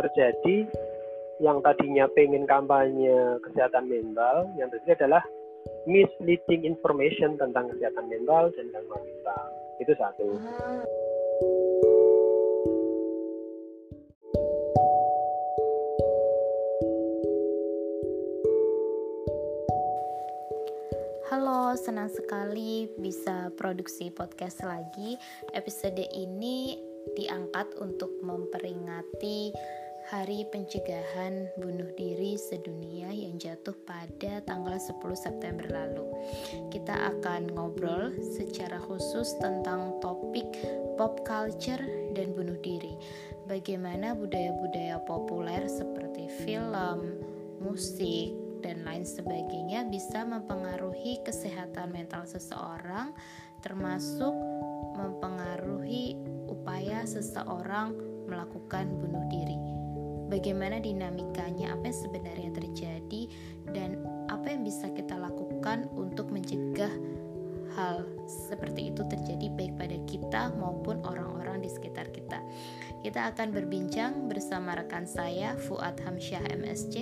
terjadi yang tadinya pengen kampanye kesehatan mental, yang terjadi adalah misleading information tentang kesehatan mental dan gangguan mental. Itu satu. Halo, senang sekali bisa produksi podcast lagi. Episode ini diangkat untuk memperingati Hari Pencegahan Bunuh Diri Sedunia yang jatuh pada tanggal 10 September lalu. Kita akan ngobrol secara khusus tentang topik pop culture dan bunuh diri. Bagaimana budaya-budaya populer seperti film, musik, dan lain sebagainya bisa mempengaruhi kesehatan mental seseorang, termasuk mempengaruhi upaya seseorang melakukan bunuh diri. Bagaimana dinamikanya, apa yang sebenarnya terjadi, dan apa yang bisa kita lakukan untuk mencegah hal seperti itu terjadi baik pada kita maupun orang-orang di sekitar kita. Kita akan berbincang bersama rekan saya Fuad Hamsyah MSC,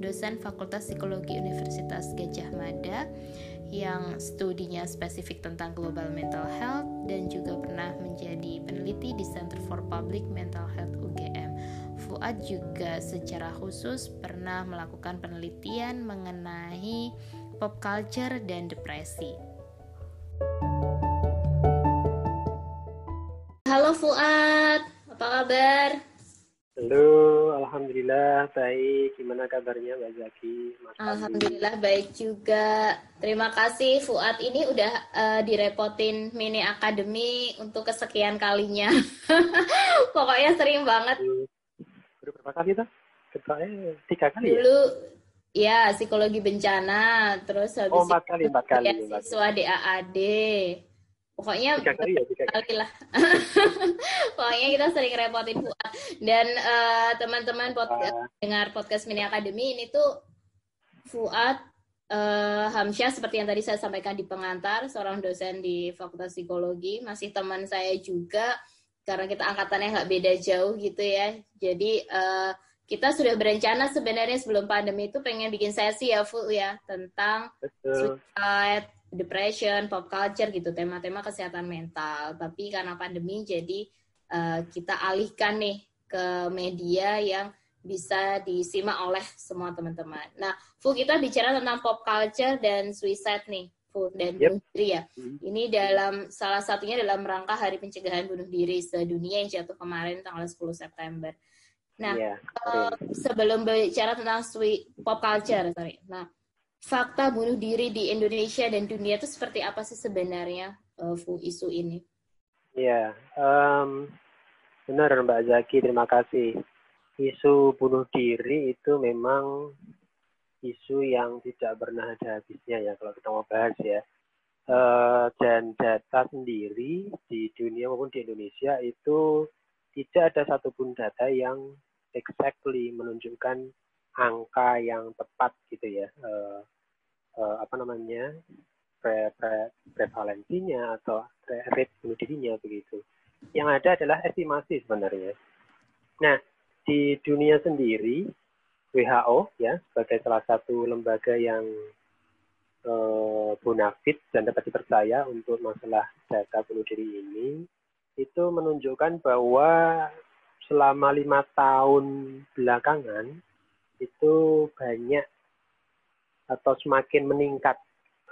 dosen Fakultas Psikologi Universitas Gajah Mada yang studinya spesifik tentang global mental health dan juga pernah menjadi peneliti di Center for Public Mental Health. Fuad juga secara khusus pernah melakukan penelitian mengenai pop culture dan depresi. Halo Fuad. Apa kabar? Halo, Alhamdulillah baik. Gimana kabarnya Mbak Zaki? Mas Alhamdulillah baik juga. Terima kasih Fuad. Ini udah uh, direpotin mini akademi untuk kesekian kalinya. Pokoknya sering banget. Udah berapa kali tuh? Eh, tiga kali ya? Dulu ya psikologi bencana, terus habis oh, empat kali, empat kali. Siswa DAAD pokoknya tiga kali ya tiga kali lah pokoknya kita sering repotin Fuad dan uh, teman-teman podcast uh. dengar podcast mini academy ini tuh Fuad uh, Hamsyah seperti yang tadi saya sampaikan di pengantar seorang dosen di Fakultas Psikologi masih teman saya juga karena kita angkatannya nggak beda jauh gitu ya jadi uh, kita sudah berencana sebenarnya sebelum pandemi itu pengen bikin sesi ya Fu ya tentang Betul. suicide depression, pop culture gitu, tema-tema kesehatan mental. Tapi karena pandemi jadi uh, kita alihkan nih ke media yang bisa disimak oleh semua teman-teman. Nah, Fu kita bicara tentang pop culture dan suicide nih, Fu dan yep. bunuh diri ya. Hmm. Ini dalam salah satunya dalam rangka Hari Pencegahan Bunuh Diri sedunia yang jatuh kemarin tanggal 10 September. Nah, yeah. Iya, uh, sebelum bicara tentang sweet pop culture, sorry. Nah, fakta bunuh diri di Indonesia dan dunia itu seperti apa sih sebenarnya uh, isu ini? Ya, um, benar Mbak Zaki, terima kasih. Isu bunuh diri itu memang isu yang tidak pernah ada habisnya ya kalau kita mau bahas ya. Uh, dan data sendiri di dunia maupun di Indonesia itu tidak ada satupun data yang exactly menunjukkan angka yang tepat gitu ya. Uh, uh, apa namanya pre, pre, prevalensinya atau rate bunuh dirinya begitu. Yang ada adalah estimasi sebenarnya. Nah, di dunia sendiri WHO ya sebagai salah satu lembaga yang uh, bonafit dan dapat dipercaya untuk masalah data bunuh diri ini itu menunjukkan bahwa selama lima tahun belakangan itu banyak atau semakin meningkat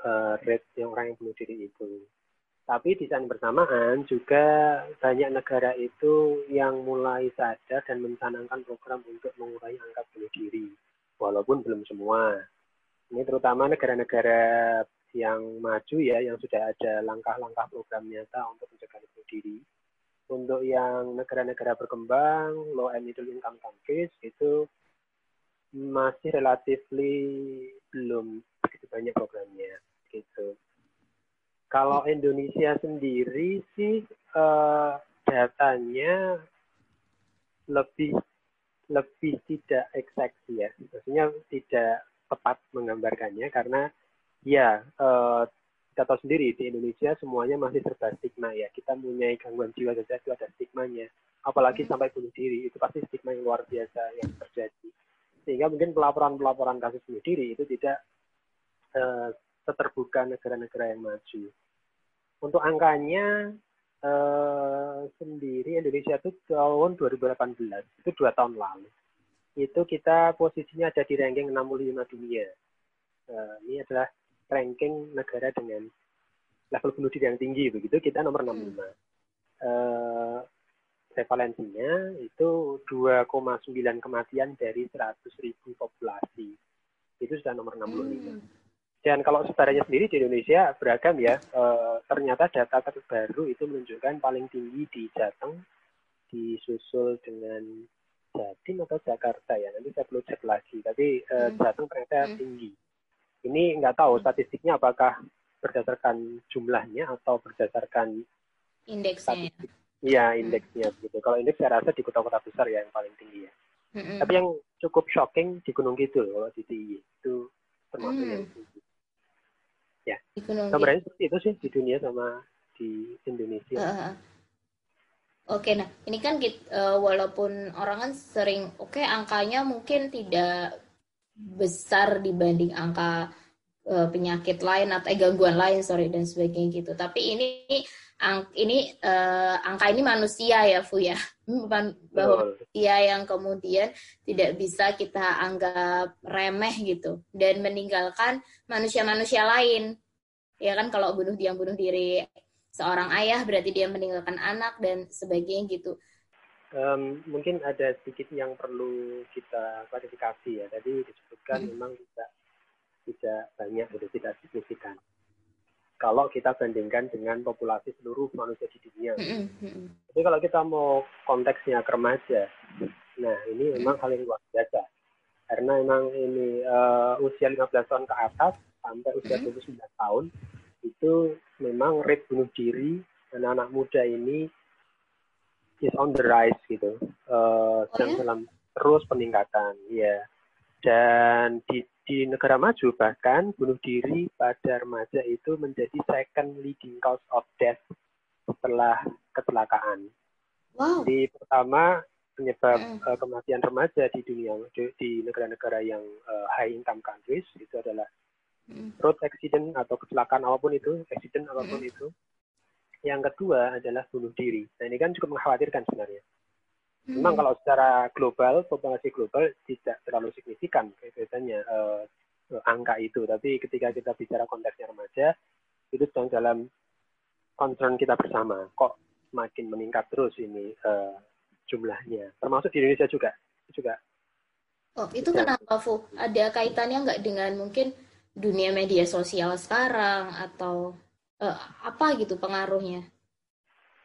uh, rate yang orang yang bunuh diri itu. Tapi di saat bersamaan juga banyak negara itu yang mulai sadar dan mencanangkan program untuk mengurangi angka bunuh diri, walaupun belum semua. Ini terutama negara-negara yang maju ya, yang sudah ada langkah-langkah program nyata untuk mencegah bunuh diri. Untuk yang negara-negara berkembang, low and middle income countries itu masih relatively belum begitu banyak programnya gitu. Kalau Indonesia sendiri sih uh, datanya lebih lebih tidak exact ya, maksudnya tidak tepat menggambarkannya karena ya uh, kita tahu sendiri di Indonesia semuanya masih serba stigma ya. Kita punya gangguan jiwa saja itu ada stigmanya. Apalagi sampai bunuh diri itu pasti stigma yang luar biasa yang terjadi. Sehingga mungkin pelaporan-pelaporan kasus bunuh diri itu tidak uh, seterbuka negara-negara yang maju. Untuk angkanya uh, sendiri Indonesia itu tahun 2018 itu dua tahun lalu itu kita posisinya ada di ranking 65 dunia. Uh, ini adalah ranking negara dengan level bunuh diri yang tinggi begitu kita nomor 65 hmm. uh, prevalensinya itu 2,9 kematian dari 100 ribu populasi itu sudah nomor 65 hmm. Dan kalau sebarannya sendiri di Indonesia beragam ya uh, ternyata data terbaru itu menunjukkan paling tinggi di Jateng disusul dengan Jatim atau Jakarta ya nanti saya perlu cek lagi tapi hmm. Jateng ternyata hmm. tinggi ini nggak tahu statistiknya apakah berdasarkan jumlahnya atau berdasarkan indeksnya. Iya, indeksnya hmm. gitu. Kalau indeks saya rasa di kota-kota besar ya yang paling tinggi ya. Hmm. Tapi yang cukup shocking di Gunung Kidul kalau di TI itu termasuk hmm. yang tinggi. Ya. Sebenarnya seperti itu sih di dunia sama di Indonesia. Uh, Oke, nah ini kan kita, uh, walaupun orang kan sering, oke okay, angkanya mungkin tidak besar dibanding angka uh, penyakit lain atau eh, gangguan lain sorry dan sebagainya gitu. Tapi ini ang ini uh, angka ini manusia ya Fu ya. Bahwa manusia yang kemudian tidak bisa kita anggap remeh gitu. Dan meninggalkan manusia-manusia lain. Ya kan kalau bunuh dia bunuh diri seorang ayah berarti dia meninggalkan anak dan sebagainya gitu. Um, mungkin ada sedikit yang perlu kita klarifikasi ya. Tadi disebutkan hmm. memang tidak tidak banyak, itu tidak signifikan. Kalau kita bandingkan dengan populasi seluruh manusia di dunia. Hmm. Jadi kalau kita mau konteksnya ke remaja, nah ini memang hal yang luar biasa. Karena memang ini uh, usia 15 tahun ke atas sampai usia 29 tahun itu memang rate bunuh diri anak-anak muda ini is on the rise gitu, uh, sedang oh, ya? dalam terus peningkatan, ya. Dan di di negara maju bahkan bunuh diri pada remaja itu menjadi second leading cause of death setelah kecelakaan. Wow. Di pertama penyebab mm. uh, kematian remaja di dunia di, di negara-negara yang uh, high income countries itu adalah mm. road accident atau kecelakaan apa pun itu, accident apa pun mm. itu yang kedua adalah bunuh diri. Nah ini kan cukup mengkhawatirkan sebenarnya. Hmm. Memang kalau secara global, populasi global tidak terlalu signifikan biasanya uh, angka itu. Tapi ketika kita bicara konteksnya remaja, itu sedang dalam concern kita bersama. Kok semakin meningkat terus ini uh, jumlahnya. Termasuk di Indonesia juga. juga. Oh, itu kenapa, Fu? Ada kaitannya nggak dengan mungkin dunia media sosial sekarang atau uh, apa gitu pengaruhnya?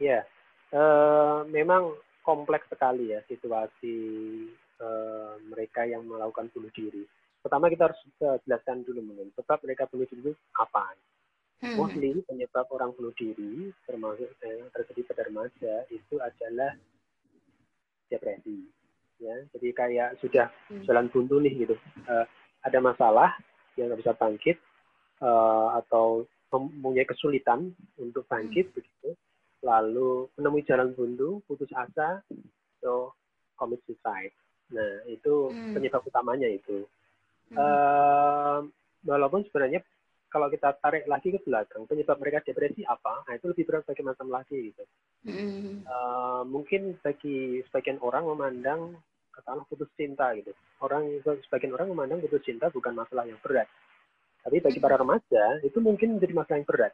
Ya, uh, memang kompleks sekali ya situasi uh, mereka yang melakukan bunuh diri. Pertama kita harus uh, jelaskan dulu mungkin sebab mereka bunuh diri itu apa. Hmm. Mostly penyebab orang bunuh diri termasuk yang terjadi pada remaja itu adalah depresi. Ya, jadi kayak sudah hmm. jalan buntu nih gitu. Uh, ada masalah yang nggak bisa bangkit uh, atau mempunyai kesulitan untuk bangkit hmm. begitu, lalu menemui jalan buntu, putus asa, so commit suicide. Nah itu hmm. penyebab utamanya itu. Hmm. Uh, walaupun sebenarnya kalau kita tarik lagi ke belakang, penyebab mereka depresi apa? Nah itu lebih berat bagi macam lagi gitu. Hmm. Uh, mungkin bagi sebagian orang memandang katakanlah putus cinta gitu. Orang sebagian orang memandang putus cinta bukan masalah yang berat tapi bagi para remaja itu mungkin menjadi masalah yang berat.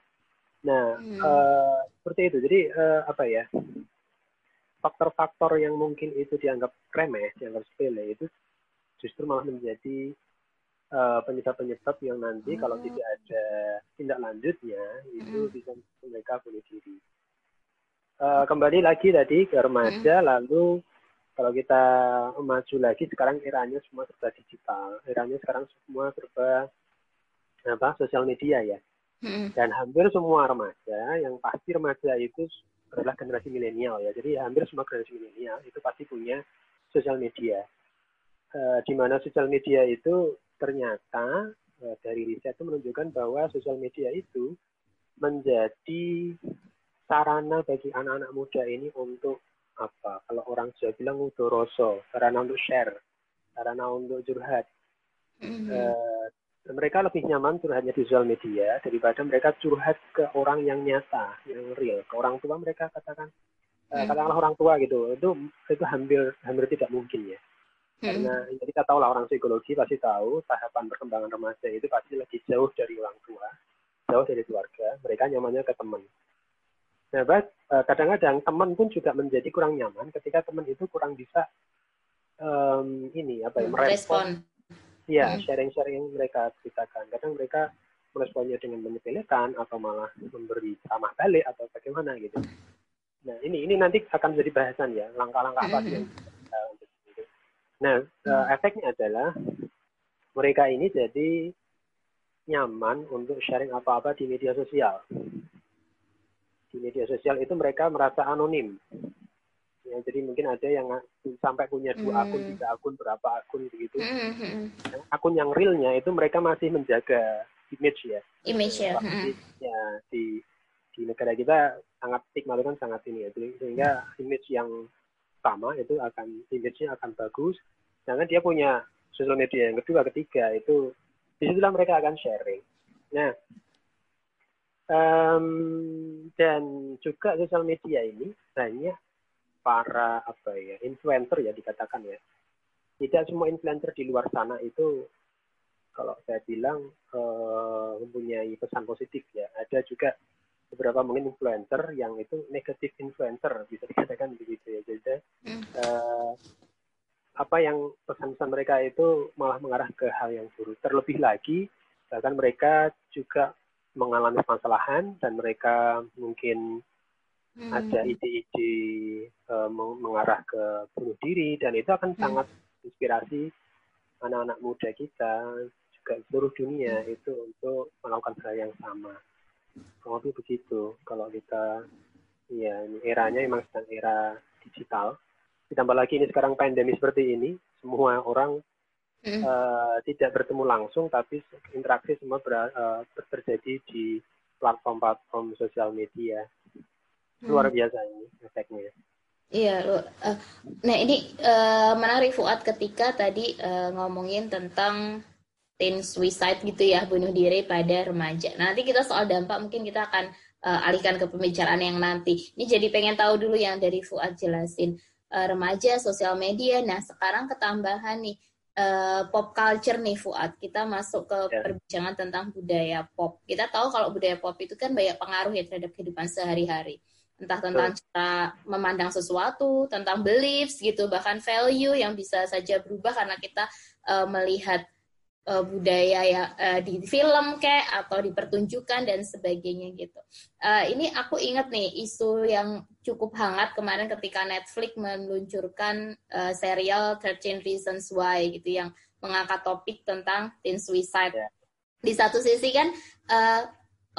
Nah, hmm. uh, seperti itu. Jadi uh, apa ya? Faktor-faktor yang mungkin itu dianggap remeh, dianggap sepele itu justru malah menjadi penyebab penyebab-penyebab yang nanti hmm. kalau tidak ada tindak lanjutnya itu hmm. bisa mereka bunuh diri. Uh, kembali lagi tadi ke remaja, hmm. lalu kalau kita maju lagi sekarang eranya semua serba digital, eranya sekarang semua serba apa sosial media ya. Hmm Dan hampir semua remaja, yang pasti remaja itu adalah generasi milenial ya. Jadi hampir semua generasi milenial itu pasti punya sosial media. Uh, di mana sosial media itu ternyata uh, dari riset itu menunjukkan bahwa sosial media itu menjadi sarana bagi anak-anak muda ini untuk apa? Kalau orang Jawa bilang udoroso, sarana untuk share, sarana untuk curhat. Mm-hmm. Uh, mereka lebih nyaman curhatnya di sosial media daripada mereka curhat ke orang yang nyata, yang real. Ke orang tua mereka katakan, uh, mm-hmm. katakanlah orang tua gitu, itu itu hampir hampir tidak mungkin ya. Karena hmm. kita tahu lah orang psikologi pasti tahu tahapan perkembangan remaja itu pasti lebih jauh dari orang tua, jauh dari keluarga. Mereka nyamannya ke teman. Nah, eh, kadang-kadang teman pun juga menjadi kurang nyaman ketika teman itu kurang bisa um, ini apa ya merespon. Ya, sharing-sharing yang mereka ceritakan. Kadang mereka meresponnya dengan menyepelekan atau malah memberi ramah balik atau bagaimana gitu. Nah, ini ini nanti akan menjadi bahasan ya, langkah-langkah apa yang Nah, uh, efeknya adalah mereka ini jadi nyaman untuk sharing apa-apa di media sosial. Di media sosial itu mereka merasa anonim. Ya, jadi mungkin ada yang sampai punya dua hmm. akun, tiga akun, berapa akun begitu. Mm -hmm. akun yang realnya itu mereka masih menjaga image ya. Image ya. ya di di negara kita sangat stigma itu kan sangat ini ya. Jadi, sehingga image yang pertama itu akan image-nya akan bagus. Jangan dia punya sosial media yang kedua, ketiga itu di situlah mereka akan sharing. Nah, um, dan juga sosial media ini banyak para apa ya influencer ya dikatakan ya. Tidak semua influencer di luar sana itu kalau saya bilang uh, mempunyai pesan positif ya. Ada juga beberapa mungkin influencer yang itu negatif influencer bisa dikatakan begitu ya jadi uh, apa yang pesan-pesan mereka itu malah mengarah ke hal yang buruk terlebih lagi bahkan mereka juga mengalami permasalahan dan mereka mungkin hmm. ada ide-ide uh, mengarah ke bunuh diri dan itu akan hmm. sangat inspirasi anak-anak muda kita juga seluruh dunia hmm. itu untuk melakukan hal yang sama lebih begitu kalau kita ya ini eranya memang sedang era digital ditambah lagi ini sekarang pandemi seperti ini semua orang mm. uh, tidak bertemu langsung tapi interaksi semua ber, uh, terjadi di platform-platform sosial media. Luar biasa ini efeknya Iya, uh, nah ini uh, menarik Fuad ketika tadi uh, ngomongin tentang teen suicide gitu ya, bunuh diri pada remaja. Nah, nanti kita soal dampak mungkin kita akan uh, alihkan ke pembicaraan yang nanti. Ini jadi pengen tahu dulu yang dari Fuad jelasin uh, remaja, sosial media. Nah, sekarang ketambahan nih uh, pop culture nih Fuad. Kita masuk ke yeah. perbincangan tentang budaya pop. Kita tahu kalau budaya pop itu kan banyak pengaruh ya terhadap kehidupan sehari-hari. Entah tentang cara memandang sesuatu, tentang beliefs gitu, bahkan value yang bisa saja berubah karena kita uh, melihat uh, budaya ya uh, di film kayak atau di pertunjukan dan sebagainya gitu. Uh, ini aku ingat nih isu yang cukup hangat kemarin ketika Netflix meluncurkan uh, serial 13 Reasons Why gitu yang mengangkat topik tentang teen suicide. Yeah. Di satu sisi kan uh,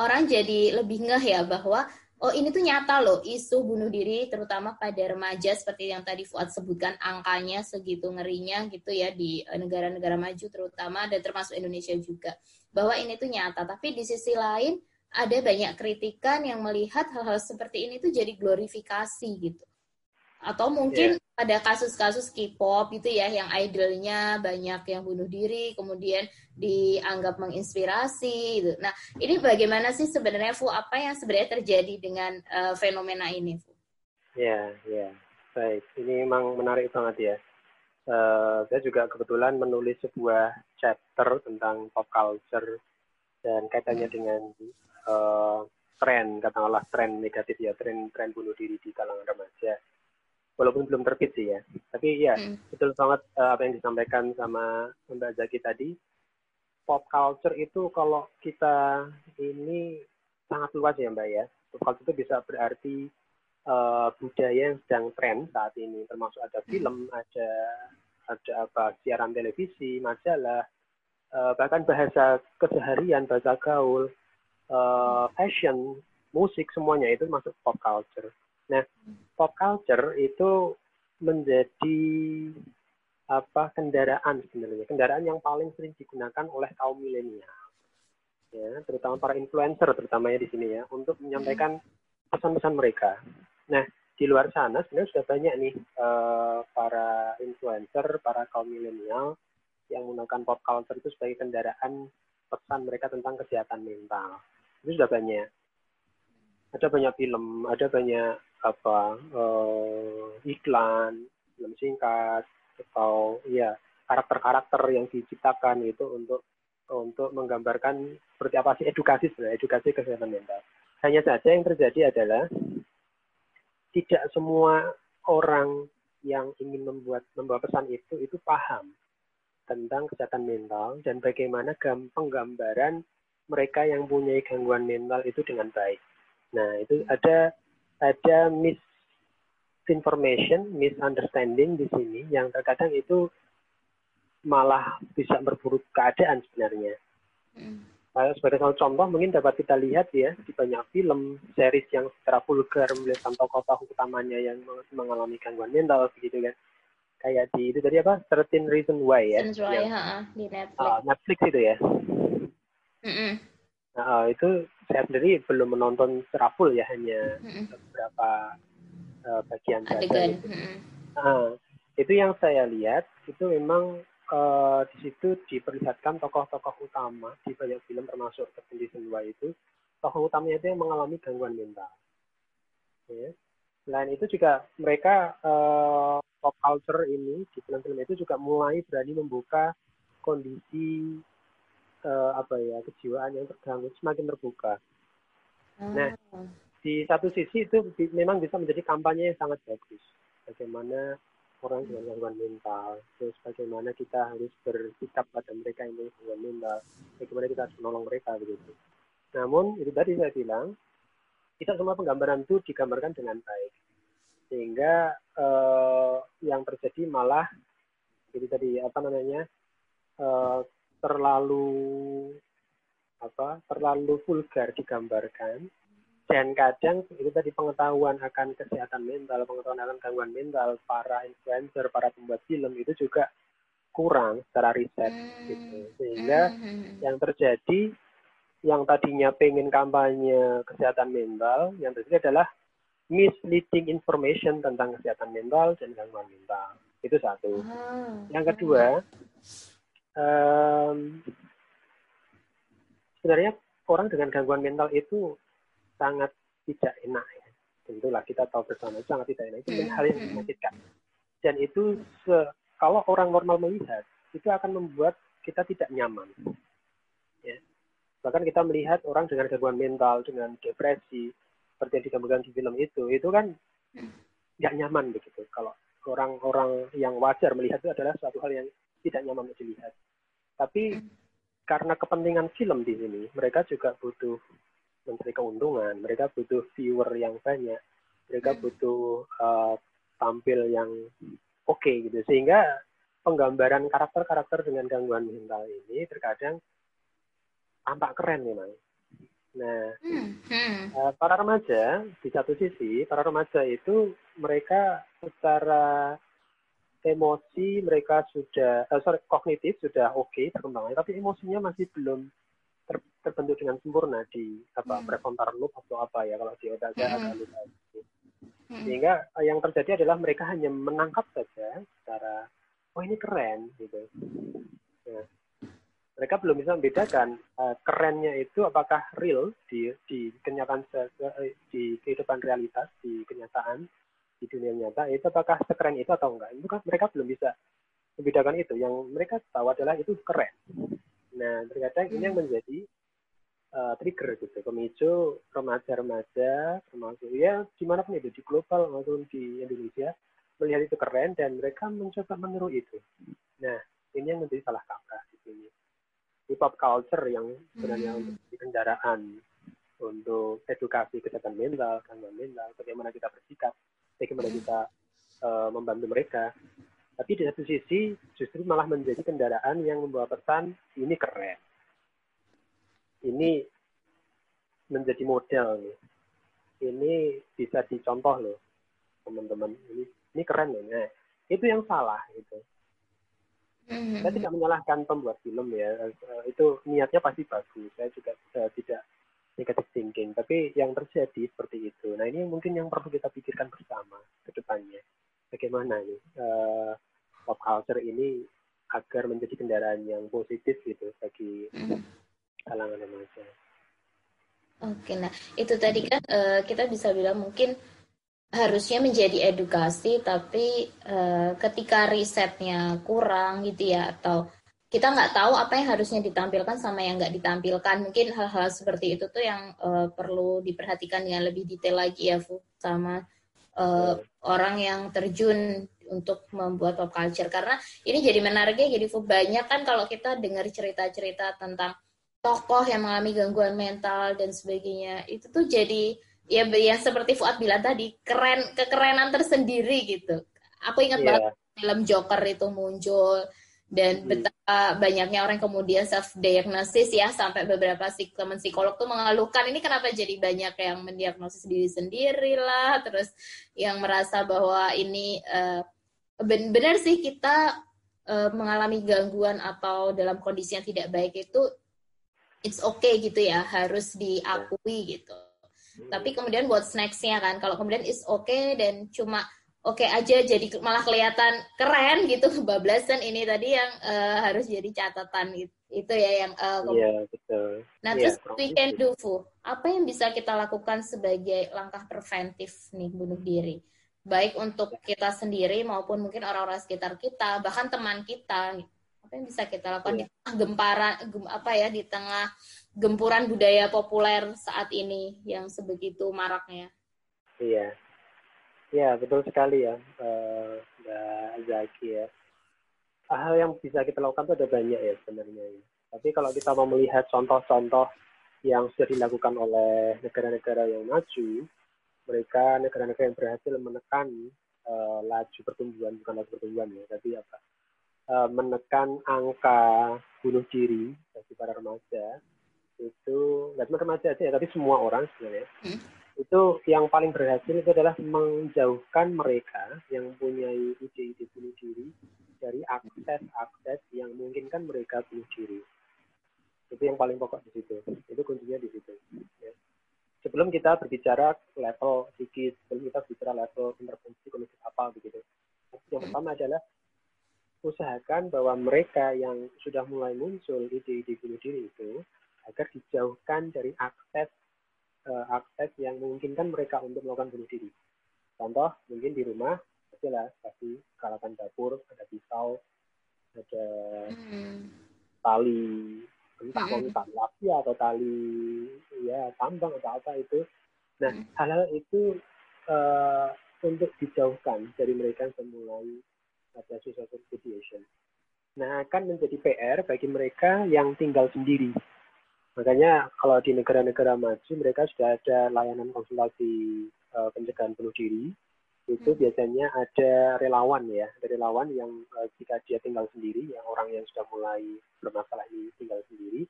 orang jadi lebih ngeh ya bahwa oh ini tuh nyata loh isu bunuh diri terutama pada remaja seperti yang tadi Fuad sebutkan angkanya segitu ngerinya gitu ya di eh, negara-negara maju terutama dan termasuk Indonesia juga. Bahwa ini tuh nyata tapi di sisi lain ada banyak kritikan yang melihat hal-hal seperti ini tuh jadi glorifikasi gitu. Atau mungkin yeah. ada kasus-kasus K-pop gitu ya yang idolnya banyak yang bunuh diri kemudian dianggap menginspirasi gitu. Nah, ini bagaimana sih sebenarnya Fu apa yang sebenarnya terjadi dengan uh, fenomena ini Fu? Ya, ya. Baik, ini memang menarik banget ya. Uh, saya juga kebetulan menulis sebuah chapter tentang pop culture dan kaitannya dengan uh, tren, katakanlah tren negatif ya, tren tren bunuh diri di kalangan remaja walaupun belum terbit sih ya. Tapi ya hmm. betul banget uh, apa yang disampaikan sama Mbak Zaki tadi. Pop culture itu kalau kita ini sangat luas ya Mbak ya. Pop culture itu bisa berarti uh, budaya yang sedang tren saat ini, termasuk ada hmm. film, ada ada apa siaran televisi, majalah, uh, bahkan bahasa keseharian, bahasa gaul, uh, fashion, musik semuanya itu masuk pop culture. Nah, pop culture itu menjadi apa kendaraan sebenarnya kendaraan yang paling sering digunakan oleh kaum milenial ya, terutama para influencer terutamanya di sini ya, untuk menyampaikan pesan-pesan mereka. Nah, di luar sana sebenarnya sudah banyak nih uh, para influencer, para kaum milenial yang menggunakan pop culture itu sebagai kendaraan pesan mereka tentang kesehatan mental. Itu sudah banyak. Ada banyak film, ada banyak apa uh, iklan, film singkat atau ya karakter-karakter yang diciptakan itu untuk untuk menggambarkan seperti apa sih edukasi sebenarnya edukasi kesehatan mental. Hanya saja yang terjadi adalah tidak semua orang yang ingin membuat membawa pesan itu itu paham tentang kesehatan mental dan bagaimana penggambaran mereka yang punya gangguan mental itu dengan baik. Nah, itu ada ada misinformation, misunderstanding di sini yang terkadang itu malah bisa berburuk keadaan sebenarnya. Hmm. sebagai contoh mungkin dapat kita lihat ya di banyak film, series yang secara vulgar melihat tokoh-tokoh utamanya yang mengalami gangguan mental begitu kan. Kayak di itu tadi apa? 13 Reason Why ya. Reason Why, ha, di Netflix. Uh, Netflix itu ya. Mm -mm. Nah, itu saya sendiri belum menonton secara full ya, hanya beberapa uh, bagian saja. Gitu. Uh, itu yang saya lihat itu memang uh, di situ diperlihatkan tokoh-tokoh utama di banyak film termasuk Terpilih Dua itu tokoh utamanya itu yang mengalami gangguan mental. Ya. Selain itu juga mereka uh, pop culture ini di film-film itu juga mulai berani membuka kondisi uh, apa ya kejiwaan yang terganggu semakin terbuka. Nah, ah. di satu sisi itu memang bisa menjadi kampanye yang sangat bagus. Bagaimana orang dengan gangguan mental, terus bagaimana kita harus bersikap pada mereka yang gangguan mental, bagaimana kita harus menolong mereka begitu. Namun itu tadi saya bilang, tidak semua penggambaran itu digambarkan dengan baik, sehingga eh, yang terjadi malah jadi tadi apa namanya eh, terlalu apa terlalu vulgar digambarkan dan kadang itu tadi pengetahuan akan kesehatan mental, pengetahuan akan gangguan mental para influencer, para pembuat film itu juga kurang secara riset hmm. gitu. Sehingga hmm. yang terjadi yang tadinya pengen kampanye kesehatan mental, yang terjadi adalah misleading information tentang kesehatan mental dan gangguan mental. Itu satu. Hmm. Yang kedua, um, sebenarnya orang dengan gangguan mental itu sangat tidak enak ya. Tentulah kita tahu bersama sangat tidak enak itu hmm. hal yang menyakitkan. Dan itu se kalau orang normal melihat itu akan membuat kita tidak nyaman. Ya. Bahkan kita melihat orang dengan gangguan mental, dengan depresi, seperti yang digambarkan di film itu, itu kan nggak nyaman begitu. Kalau orang-orang yang wajar melihat itu adalah suatu hal yang tidak nyaman untuk dilihat. Tapi hmm. karena kepentingan film di sini, mereka juga butuh mencari keuntungan mereka butuh viewer yang banyak mereka hmm. butuh uh, tampil yang oke okay, gitu sehingga penggambaran karakter-karakter dengan gangguan mental ini terkadang tampak keren memang nah uh, para remaja di satu sisi para remaja itu mereka secara emosi mereka sudah uh, sorry kognitif sudah oke okay, perkembangannya tapi emosinya masih belum ter, terbentuk dengan sempurna di apa hmm. prefrontal loop atau apa ya kalau di otak saya hmm. lupa hmm. sehingga eh, yang terjadi adalah mereka hanya menangkap saja secara oh ini keren gitu nah, mereka belum bisa membedakan uh, kerennya itu apakah real di di kenyataan di kehidupan realitas di kenyataan di dunia nyata itu apakah sekeren itu atau enggak itu kan mereka belum bisa membedakan itu yang mereka tahu adalah itu keren Nah, terkadang ini yang hmm. menjadi uh, trigger gitu, pemicu remaja-remaja, termasuk ya di mana pun itu, di global maupun di Indonesia, melihat itu keren dan mereka mencoba meniru itu. Nah, ini yang menjadi salah kaprah di sini. Hip hop culture yang sebenarnya hmm. untuk di kendaraan, untuk edukasi kesehatan mental, gangguan mental, bagaimana kita bersikap, bagaimana hmm. kita uh, membantu mereka. Tapi di satu sisi justru malah menjadi kendaraan yang membawa pesan ini keren. Ini menjadi model nih. Ini bisa dicontoh loh teman-teman. Ini ini keren loh. Nah, itu yang salah itu. Saya tidak menyalahkan pembuat film ya, uh, itu niatnya pasti bagus. Saya juga uh, tidak negative thinking, tapi yang terjadi seperti itu. Nah ini mungkin yang perlu kita pikirkan bersama ke depannya. Bagaimana nih uh, pop culture ini agar menjadi kendaraan yang positif gitu bagi mm-hmm. kalangan remaja. Oke, nah itu tadi kan uh, kita bisa bilang mungkin harusnya menjadi edukasi tapi uh, ketika risetnya kurang gitu ya atau kita nggak tahu apa yang harusnya ditampilkan sama yang nggak ditampilkan. Mungkin hal-hal seperti itu tuh yang uh, perlu diperhatikan dengan lebih detail lagi ya Fu sama uh, orang yang terjun untuk membuat pop culture. Karena ini jadi menariknya jadi Fu banyak kan kalau kita dengar cerita-cerita tentang tokoh yang mengalami gangguan mental dan sebagainya itu tuh jadi ya yang seperti Fuad bilang tadi keren kekerenan tersendiri gitu. Aku ingat yeah. banget film Joker itu muncul dan hmm. betapa banyaknya orang kemudian self diagnosis ya sampai beberapa teman psikolog tuh mengeluhkan ini kenapa jadi banyak yang mendiagnosis diri sendiri lah? Terus yang merasa bahwa ini uh, benar sih kita uh, mengalami gangguan atau dalam kondisi yang tidak baik itu it's okay gitu ya harus diakui gitu. Tapi kemudian buat snacksnya kan, kalau kemudian is okay dan cuma oke okay aja jadi malah kelihatan keren gitu kebablasan ini tadi yang uh, harus jadi catatan itu, itu ya yang uh, yeah, betul. Nah, yeah, terus we can do Fu. Apa yang bisa kita lakukan sebagai langkah preventif nih bunuh diri? Baik untuk kita sendiri maupun mungkin orang-orang sekitar kita, bahkan teman kita. Apa yang bisa kita lakukan yeah. di tengah gempara gem, apa ya di tengah gempuran budaya populer saat ini yang sebegitu maraknya. Iya, iya betul sekali ya, uh, Mbak Zaki ya. Hal yang bisa kita lakukan itu ada banyak ya sebenarnya. Ya. Tapi kalau kita mau melihat contoh-contoh yang sudah dilakukan oleh negara-negara yang maju, mereka negara-negara yang berhasil menekan uh, laju pertumbuhan bukan laju pertumbuhan ya, tapi apa? Uh, menekan angka bunuh diri bagi para remaja itu nggak cuma remaja aja ya tapi semua orang sebenarnya hmm. Itu yang paling berhasil itu adalah menjauhkan mereka yang punya ide-ide bunuh diri dari akses-akses yang memungkinkan mereka bunuh diri. Itu yang paling pokok di situ. Itu kuncinya di situ ya. sebelum kita berbicara level psikis sebelum kita berbicara level intervensi kognitif apa begitu. Yang pertama adalah usahakan bahwa mereka yang sudah mulai muncul ide-ide bunuh diri itu agar dijauhkan dari akses uh, akses yang memungkinkan mereka untuk melakukan bunuh diri. Contoh mungkin di rumah lah pasti kalakan dapur ada pisau ada hmm. tali entah hmm. tali api atau tali ya tambang atau apa itu nah hmm. hal-hal itu uh, untuk dijauhkan dari mereka yang mulai ada suicide situation nah akan menjadi PR bagi mereka yang tinggal sendiri Makanya kalau di negara-negara maju mereka sudah ada layanan konsultasi uh, pencegahan bunuh diri. Itu hmm. biasanya ada relawan ya, ada relawan yang uh, jika dia tinggal sendiri, yang orang yang sudah mulai bermasalah ini tinggal sendiri,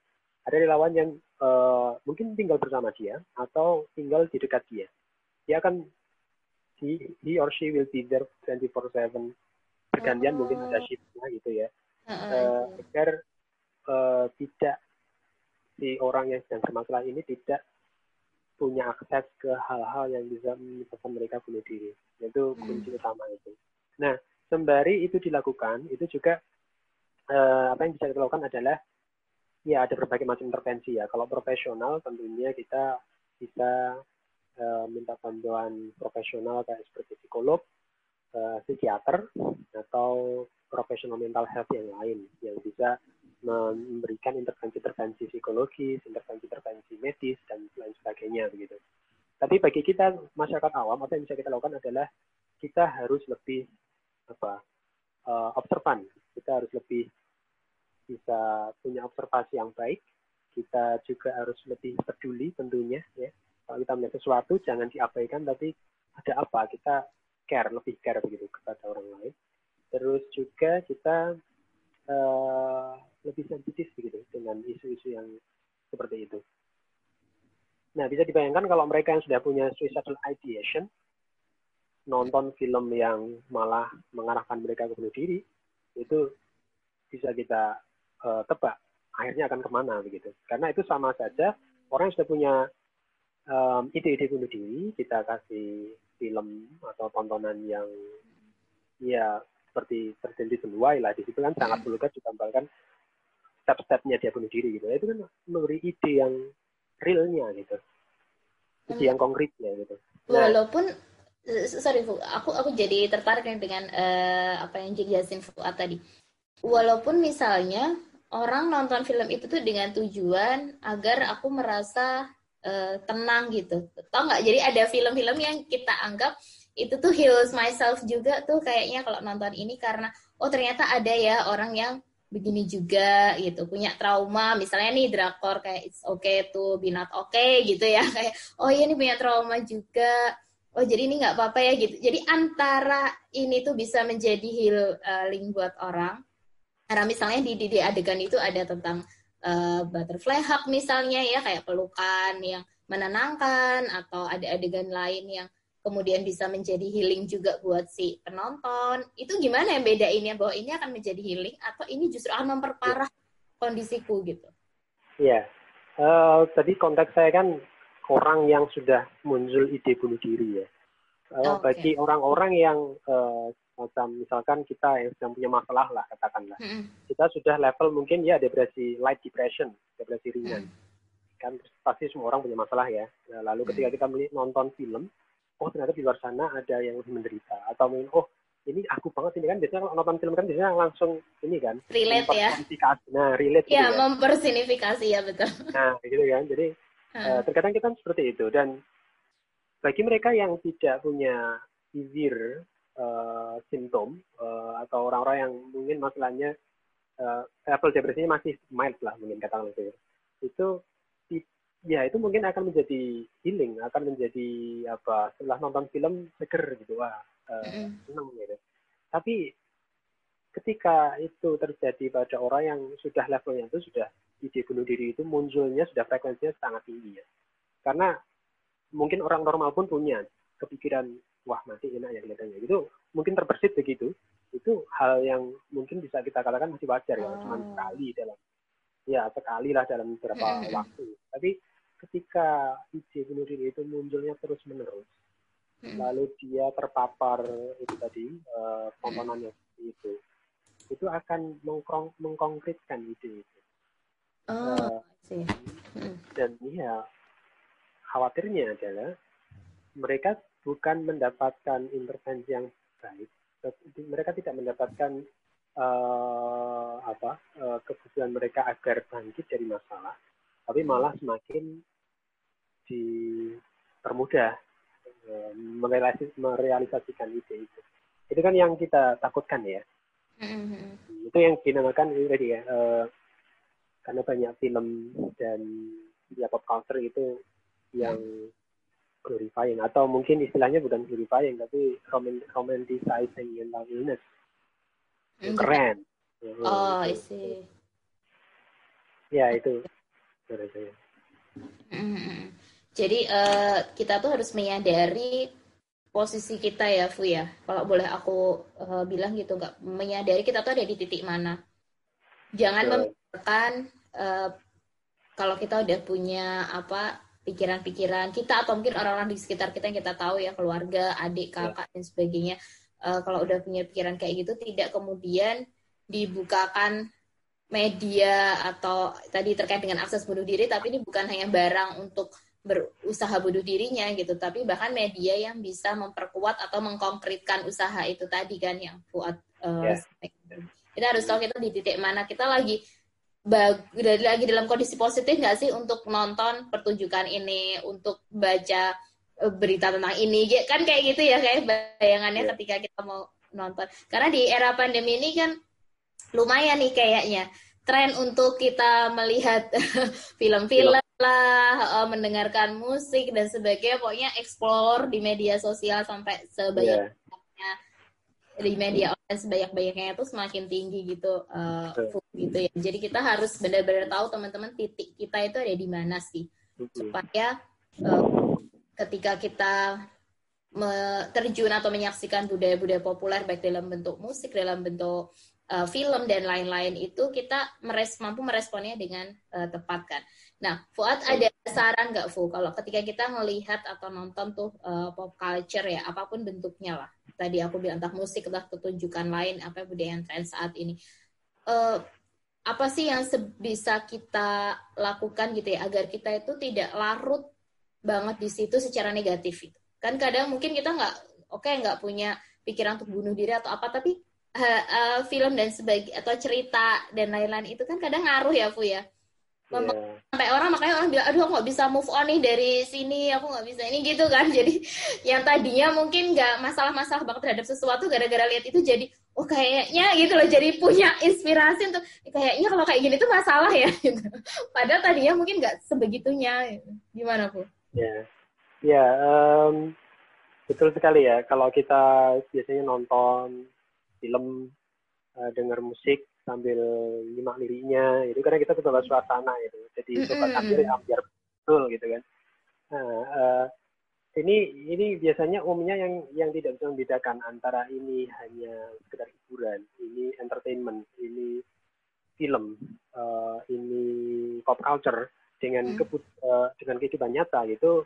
ada relawan yang uh, mungkin tinggal bersama dia atau tinggal di dekat dia. Dia akan he, he or she will be there 24/7 bergantian oh. mungkin ada shiftnya gitu ya. Uh, uh, agar uh, tidak si orang yang sedang bermasalah ini tidak punya akses ke hal-hal yang bisa menyebabkan mereka bunuh diri. Itu kunci hmm. utama itu. Nah, sembari itu dilakukan, itu juga eh, apa yang bisa kita lakukan adalah ya ada berbagai macam intervensi ya. Kalau profesional tentunya kita bisa eh, minta bantuan profesional kayak seperti psikolog, eh, psikiater atau profesional mental health yang lain yang bisa memberikan intervensi-intervensi psikologis, intervensi-intervensi medis dan lain sebagainya begitu. Tapi bagi kita masyarakat awam apa yang bisa kita lakukan adalah kita harus lebih apa uh, observan. Kita harus lebih bisa punya observasi yang baik. Kita juga harus lebih peduli tentunya ya. Kalau kita melihat sesuatu jangan diabaikan tapi ada apa kita care lebih care begitu kepada orang lain. Terus juga kita uh, lebih sensitif begitu dengan isu-isu yang seperti itu. Nah, bisa dibayangkan kalau mereka yang sudah punya suicidal ideation, nonton film yang malah mengarahkan mereka ke bunuh diri, itu bisa kita uh, tebak akhirnya akan ke mana begitu. Karena itu sama saja orang yang sudah punya um, ide-ide bunuh diri kita kasih film atau tontonan yang ya seperti terjadi senuai lah di situ kan sangat vulgar ditambahkan step-stepnya dia bunuh diri gitu. Itu kan memberi ide yang realnya gitu. Ide yang konkretnya gitu. Nah, Walaupun sorry Fu, aku aku jadi tertarik dengan uh, apa yang dijelasin Fuad tadi. Walaupun misalnya orang nonton film itu tuh dengan tujuan agar aku merasa uh, tenang gitu. Tau nggak? Jadi ada film-film yang kita anggap itu tuh heals myself juga tuh kayaknya kalau nonton ini karena oh ternyata ada ya orang yang begini juga gitu. Punya trauma misalnya nih drakor kayak it's okay to be not okay gitu ya. Kayak oh iya ini punya trauma juga. Oh jadi ini nggak apa-apa ya gitu. Jadi antara ini tuh bisa menjadi healing buat orang. Karena misalnya di, di, di adegan itu ada tentang uh, butterfly hug misalnya ya kayak pelukan yang menenangkan atau ada adegan lain yang kemudian bisa menjadi healing juga buat si penonton itu gimana yang bedainnya bahwa ini akan menjadi healing atau ini justru akan memperparah kondisiku gitu Iya, uh, tadi konteks saya kan orang yang sudah muncul ide bunuh diri ya. Uh, okay. Bagi orang-orang yang uh, macam misalkan kita yang sedang punya masalah lah katakanlah, mm -hmm. kita sudah level mungkin ya depresi light depression, depresi ringan. Mm. Kan pasti semua orang punya masalah ya. Nah, lalu ketika kita nonton film, oh ternyata di luar sana ada yang lebih menderita. Atau mungkin oh ini aku banget ini kan biasanya kalau nonton film kan biasanya langsung ini kan relate ya. nah relate ya, gitu ya. mempersonifikasi ya betul. Nah gitu kan. Jadi Uh, terkadang kita seperti itu. Dan bagi mereka yang tidak punya severe uh, simptom uh, atau orang-orang yang mungkin masalahnya uh, level depresinya masih mild lah mungkin katakan itu itu ya itu mungkin akan menjadi healing akan menjadi apa setelah nonton film seger gitu wah uh, gitu. Tapi ketika itu terjadi pada orang yang sudah levelnya itu sudah ide bunuh diri itu munculnya sudah frekuensinya sangat tinggi ya. Karena mungkin orang normal pun punya kepikiran wah mati enak ya kelihatannya. Itu mungkin terbersit begitu. Itu hal yang mungkin bisa kita katakan masih wajar ya oh. cuma sekali dalam ya sekali lah dalam beberapa waktu. Tapi ketika ide bunuh diri itu munculnya terus menerus mm-hmm. lalu dia terpapar itu tadi uh, komponennya itu itu akan mengkong- mengkonkretkan ide itu. Oh, uh, dan iya khawatirnya adalah mereka bukan mendapatkan intervensi yang baik, mereka tidak mendapatkan uh, apa uh, kebutuhan mereka agar bangkit dari masalah, tapi malah semakin dipermudah uh, merealisasikan ide itu. Itu kan yang kita takutkan ya. Mm-hmm. Itu yang dinamakan ini tadi ya. Uh, karena banyak film dan ya pop culture itu yang glorifying atau mungkin istilahnya bukan glorifying tapi romanticizing mental illness mm. keren oh I see ya itu mm-hmm. Jadi uh, kita tuh harus menyadari posisi kita ya Fu ya. Kalau boleh aku uh, bilang gitu nggak menyadari kita tuh ada di titik mana. Jangan membiarkan uh, kalau kita udah punya apa pikiran-pikiran kita atau mungkin orang-orang di sekitar kita yang kita tahu ya keluarga, adik, ya. kakak dan sebagainya uh, kalau udah punya pikiran kayak gitu tidak kemudian dibukakan media atau tadi terkait dengan akses bunuh diri tapi ini bukan hanya barang untuk berusaha bunuh dirinya gitu tapi bahkan media yang bisa memperkuat atau mengkonkretkan usaha itu tadi kan yang buat uh, yeah. kita harus tahu kita di titik mana kita lagi dari lagi dalam kondisi positif nggak sih untuk nonton pertunjukan ini, untuk baca uh, berita tentang ini, kan kayak gitu ya kayak bayangannya yeah. ketika kita mau nonton. Karena di era pandemi ini kan lumayan nih kayaknya tren untuk kita melihat film-film lah, uh, mendengarkan musik dan sebagainya, pokoknya explore di media sosial sampai sebanyak yeah di media online sebanyak-banyaknya itu semakin tinggi gitu uh, gitu ya. Jadi kita harus benar-benar tahu teman-teman titik kita itu ada di mana sih. Supaya uh, ketika kita terjun atau menyaksikan budaya-budaya populer baik dalam bentuk musik, dalam bentuk uh, film dan lain-lain itu kita meres mampu meresponnya dengan uh, tepat kan. Nah, Fuad ada saran nggak Fu kalau ketika kita melihat atau nonton tuh uh, pop culture ya apa pun bentuknya lah. Tadi aku bilang entah musik entah pertunjukan lain apa budaya yang tren saat ini. Uh, apa sih yang bisa kita lakukan gitu ya agar kita itu tidak larut banget di situ secara negatif itu. Kan kadang mungkin kita nggak oke okay, nggak punya pikiran untuk bunuh diri atau apa tapi uh, uh, film dan sebagai atau cerita dan lain-lain itu kan kadang ngaruh ya Fu ya. Yeah. Sampai orang makanya orang bilang aduh aku nggak bisa move on nih dari sini aku nggak bisa ini gitu kan jadi yang tadinya mungkin nggak masalah-masalah banget terhadap sesuatu gara-gara lihat itu jadi oh kayaknya gitu loh jadi punya inspirasi untuk kayaknya kalau kayak gini tuh masalah ya gitu. Padahal tadinya mungkin nggak sebegitunya. Gitu. Gimana bu? Ya, ya um, betul sekali ya. Kalau kita biasanya nonton film, uh, dengar musik sambil nyimak liriknya, itu karena kita terbawa suasana itu. Jadi mm -hmm. coba ambil ambil betul gitu kan. Nah, uh, ini ini biasanya umumnya yang yang tidak bisa membedakan antara ini hanya sekedar hiburan, ini entertainment, ini film, uh, ini pop culture dengan hmm. kebut, uh, dengan kehidupan nyata itu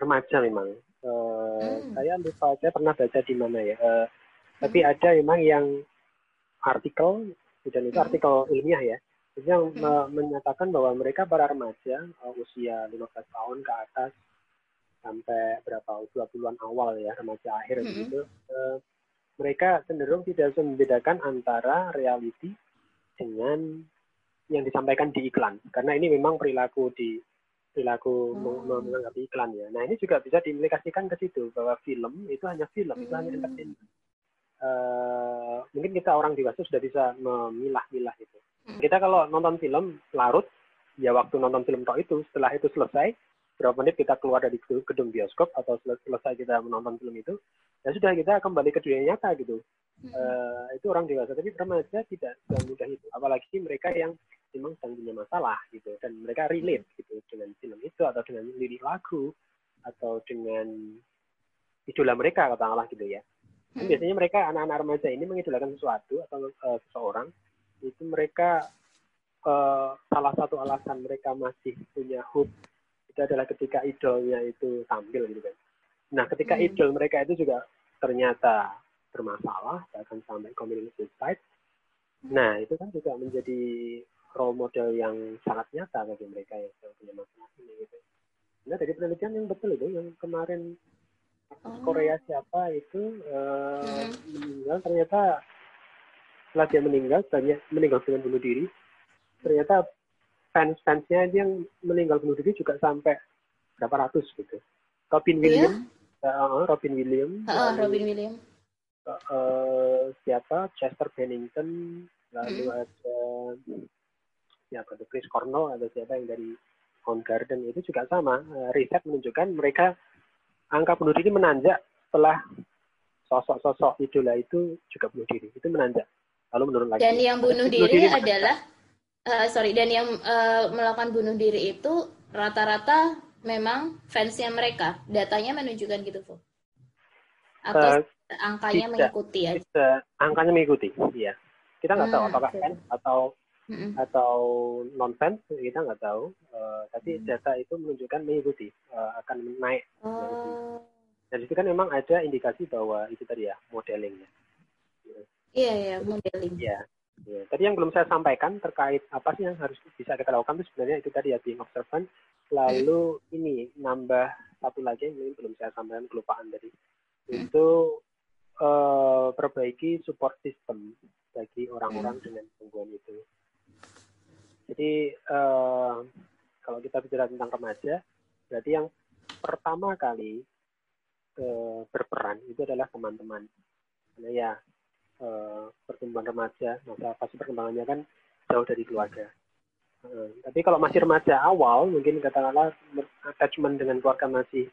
remaja memang. Uh, hmm. Saya lupa saya pernah baca di mana ya. Uh. Tapi ada memang yang artikel dan itu hmm. artikel ilmiah ya yang hmm. menyatakan bahwa mereka para remaja uh, usia 15 tahun ke atas sampai berapa 20-an awal ya remaja akhir mm -hmm. gitu uh, mereka cenderung tidak bisa membedakan antara reality dengan yang disampaikan di iklan karena ini memang perilaku di perilaku oh. menganggap iklan ya. Nah ini juga bisa diimplikasikan ke situ bahwa film itu hanya film hmm. itu hanya entertainment. Uh, mungkin kita orang dewasa sudah bisa memilah-milah itu. Hmm. Kita kalau nonton film larut ya waktu nonton film tok itu setelah itu selesai berapa menit kita keluar dari gedung bioskop atau selesai kita menonton film itu ya sudah kita kembali ke dunia nyata gitu hmm. uh, itu orang dewasa tapi remaja tidak mudah itu apalagi mereka yang memang sedang punya masalah gitu dan mereka relate gitu dengan film itu atau dengan lirik lagu atau dengan idola mereka katakanlah gitu ya hmm. biasanya mereka anak-anak remaja ini mengidolakan sesuatu atau uh, seseorang itu mereka uh, salah satu alasan mereka masih punya hope itu adalah ketika idolnya itu tampil gitu kan. Nah, ketika hmm. idol mereka itu juga ternyata bermasalah, bahkan sampai committing suicide. Nah, itu kan juga menjadi role model yang sangat nyata bagi mereka yang punya masalah ini gitu. Nah, dari penelitian yang betul itu yang kemarin oh. Korea siapa itu uh, hmm. meninggal ternyata setelah dia meninggal, banyak meninggal dengan bunuh diri, ternyata fans-fansnya yang meninggal bunuh diri juga sampai berapa ratus gitu. Robin Williams, yeah. uh, Robin Williams, uh, Robin Williams, uh, uh, siapa Chester Bennington, lalu hmm. ada siapa tuh Chris Cornell atau siapa yang dari Garden itu juga sama. Uh, riset menunjukkan mereka angka bunuh diri menanjak setelah sosok-sosok idola itu juga bunuh diri. Itu menanjak. Lalu menurun lagi. Dan yang bunuh diri, diri adalah uh, sorry dan yang uh, melakukan bunuh diri itu rata-rata memang fansnya mereka datanya menunjukkan gitu Bu atau uh, angkanya tidak, mengikuti ya tidak, angkanya mengikuti iya kita nggak hmm, tahu apakah okay. fans atau hmm. atau non fans kita nggak tahu uh, tapi hmm. data itu menunjukkan mengikuti uh, akan naik oh. dan itu kan memang ada indikasi bahwa itu tadi ya modelingnya iya iya modeling iya Ya, tadi yang belum saya sampaikan terkait apa sih yang harus bisa kita lakukan itu sebenarnya itu tadi ya being observant. Lalu hmm. ini nambah satu lagi yang belum saya sampaikan kelupaan tadi hmm. itu uh, perbaiki support system bagi orang-orang hmm. dengan gangguan itu. Jadi uh, kalau kita bicara tentang remaja, berarti yang pertama kali uh, berperan itu adalah teman-teman. Karena ya uh, pertumbuhan remaja, masa fase perkembangannya kan jauh dari keluarga. Uh, tapi kalau masih remaja awal, mungkin katakanlah attachment dengan keluarga masih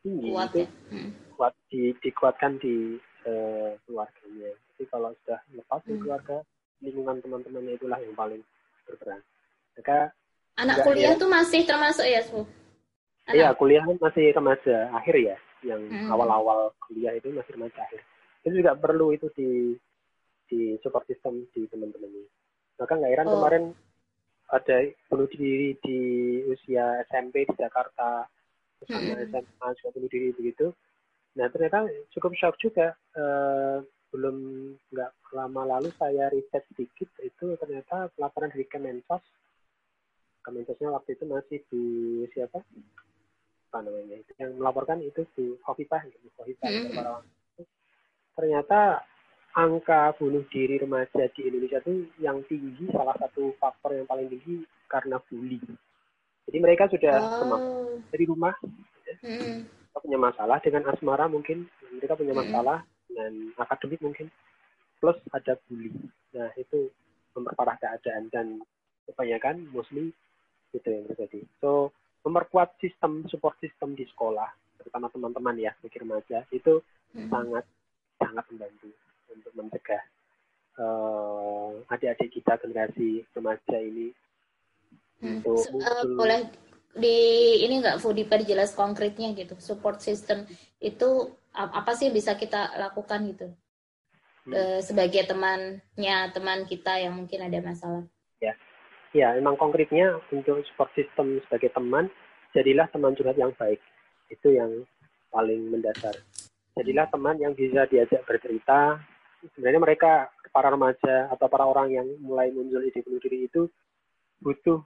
tinggi, kuat, itu ya? hmm. kuat di, dikuatkan di uh, keluarganya. Tapi kalau sudah lepas hmm. keluarga, lingkungan teman-temannya itulah yang paling berperan. Maka anak kuliah itu masih termasuk ya, Su? Iya, kuliah masih remaja akhir ya, yang hmm. awal-awal kuliah itu masih remaja akhir itu juga perlu itu di di support system di teman-teman ini. Maka nggak heran oh. kemarin ada bunuh diri di usia SMP di Jakarta, sama hmm. SMA juga bunuh diri begitu. Nah ternyata cukup shock juga. Uh, belum nggak lama lalu saya riset sedikit itu ternyata laporan dari Kemensos Kemensosnya waktu itu masih di siapa? Apa namanya itu? Yang melaporkan itu di Khofifah gitu Khofifah mm -hmm. ternyata angka bunuh diri remaja di Indonesia itu yang tinggi salah satu faktor yang paling tinggi karena bully. Jadi mereka sudah oh. dari rumah mm. punya masalah dengan asmara mungkin mereka punya masalah mm dengan akademik mungkin. Plus ada bully. Nah itu memperparah keadaan dan kebanyakan mostly itu yang terjadi so memperkuat sistem support sistem di sekolah terutama teman-teman ya mikir remaja itu hmm. sangat sangat membantu untuk mencegah uh, adik-adik kita generasi remaja ini hmm. untuk uh, boleh di ini nggak Fu diperjelas konkretnya gitu support system itu apa sih bisa kita lakukan gitu hmm. e, sebagai temannya teman kita yang mungkin ada masalah ya memang konkretnya untuk support system sebagai teman jadilah teman curhat yang baik. Itu yang paling mendasar. Jadilah teman yang bisa diajak bercerita. Sebenarnya mereka para remaja atau para orang yang mulai muncul ide bunuh diri itu butuh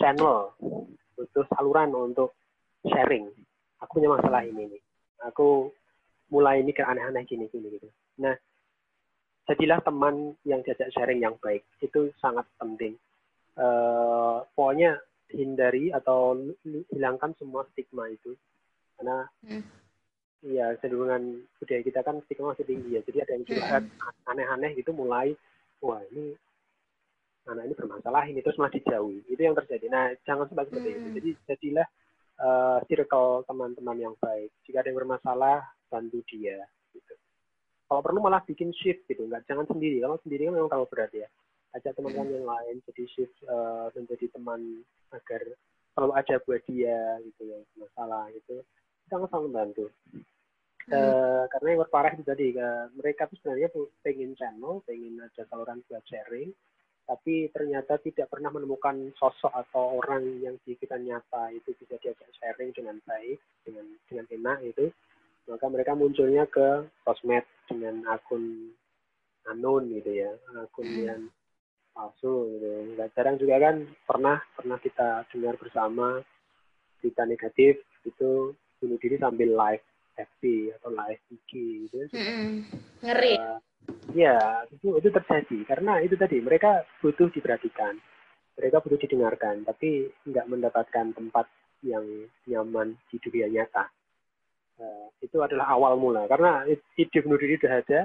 channel butuh saluran untuk sharing. Aku punya masalah ini nih. Aku mulai mikir aneh-aneh gini gini gitu. Nah, jadilah teman yang diajak sharing yang baik. Itu sangat penting. Uh, pokoknya hindari atau hilangkan semua stigma itu karena hmm. ya cenderungan budaya kita kan stigma masih tinggi ya jadi ada yang curhat hmm. aneh-aneh gitu mulai wah ini anak ini bermasalah ini terus malah dijauhi itu yang terjadi nah jangan sampai seperti hmm. itu jadi jadilah uh, circle teman-teman yang baik. Jika ada yang bermasalah, bantu dia. Gitu. Kalau perlu malah bikin shift gitu, nggak jangan sendiri. Kalau sendiri kan memang terlalu berat ya. Ajak teman-teman yang lain jadi shift uh, menjadi teman agar selalu ada buat dia gitu yang masalah itu sangat sangat membantu. Hmm. Uh, karena yang berparah itu tadi, uh, mereka tuh sebenarnya pengen channel, pengen ada saluran buat sharing, tapi ternyata tidak pernah menemukan sosok atau orang yang di kita nyata itu bisa diajak sharing dengan baik dengan dengan enak itu maka mereka munculnya ke sosmed dengan akun anon gitu ya akun hmm. yang palsu gitu. Jarang juga kan pernah pernah kita dengar bersama berita negatif itu bunuh diri sambil live FB atau live IG gitu. Hmm. ngeri. Uh, Ya, itu itu terjadi. Karena itu tadi mereka butuh diperhatikan, mereka butuh didengarkan, tapi nggak mendapatkan tempat yang nyaman di dunia nyata. Uh, itu adalah awal mula. Karena ide bunuh diri sudah ada,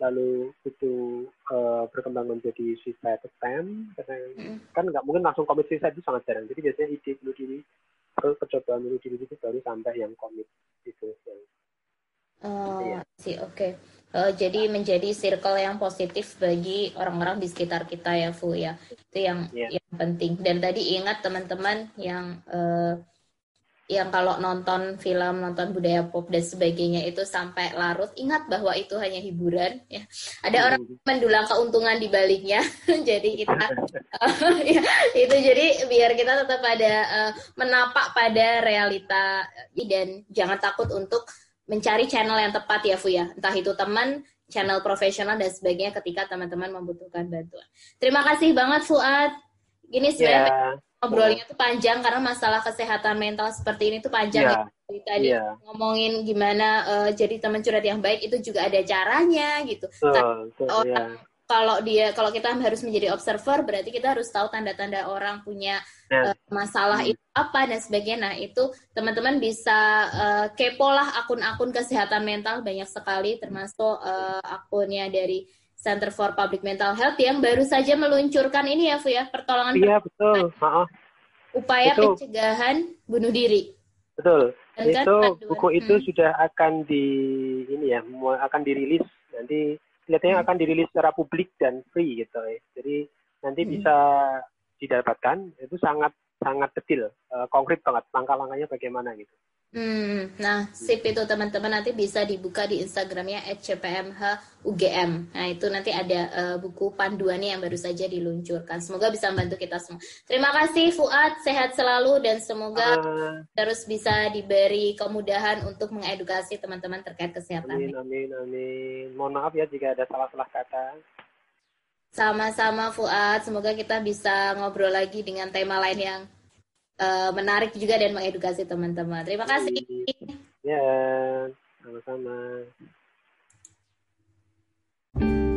lalu itu uh, berkembang menjadi suicide attempt karena mm. kan nggak mungkin langsung komit suicide itu sangat jarang. Jadi biasanya ide bunuh diri percobaan bunuh diri itu baru sampai yang komit itu. Yang, oh, ya. sih oke. Okay uh, jadi menjadi circle yang positif bagi orang-orang di sekitar kita ya Fu ya itu yang yeah. yang penting dan tadi ingat teman-teman yang uh, yang kalau nonton film nonton budaya pop dan sebagainya itu sampai larut ingat bahwa itu hanya hiburan ya ada mm. orang mendulang keuntungan di baliknya jadi kita uh, ya, itu jadi biar kita tetap ada uh, menapak pada realita dan jangan takut untuk mencari channel yang tepat ya Fu ya. Entah itu teman, channel profesional dan sebagainya ketika teman-teman membutuhkan bantuan. Terima kasih banget Fuad. Gini sebenarnya yeah. Ngobrolnya tuh panjang karena masalah kesehatan mental seperti ini tuh panjang yeah. ya. Tadi yeah. ngomongin gimana uh, jadi teman curhat yang baik itu juga ada caranya gitu. So, so, yeah kalau dia kalau kita harus menjadi observer berarti kita harus tahu tanda-tanda orang punya uh, masalah hmm. itu apa dan sebagainya. Nah, itu teman-teman bisa uh, kepo lah akun-akun kesehatan mental banyak sekali termasuk uh, akunnya dari Center for Public Mental Health yang baru saja meluncurkan ini ya, Fu ya, pertolongan Iya, betul. Maaf. Upaya itu. pencegahan bunuh diri. Betul. Dan itu kan, buku itu hmm. sudah akan di ini ya, akan dirilis nanti kelihatannya hmm. akan dirilis secara publik dan free gitu ya. Jadi nanti hmm. bisa didapatkan itu sangat sangat detail, uh, konkret banget langkah-langkahnya bagaimana gitu. Hmm, nah sip itu teman-teman nanti bisa dibuka di Instagramnya @cpmhugm. Nah itu nanti ada uh, buku panduannya yang baru saja diluncurkan. Semoga bisa membantu kita semua. Terima kasih Fuad, sehat selalu dan semoga uh, terus bisa diberi kemudahan untuk mengedukasi teman-teman terkait kesehatan. Amin, amin, amin. Mohon maaf ya jika ada salah-salah kata. Sama-sama Fuad, semoga kita bisa ngobrol lagi dengan tema lain yang uh, menarik juga dan mengedukasi teman-teman. Terima kasih. Ya, sama-sama. thank you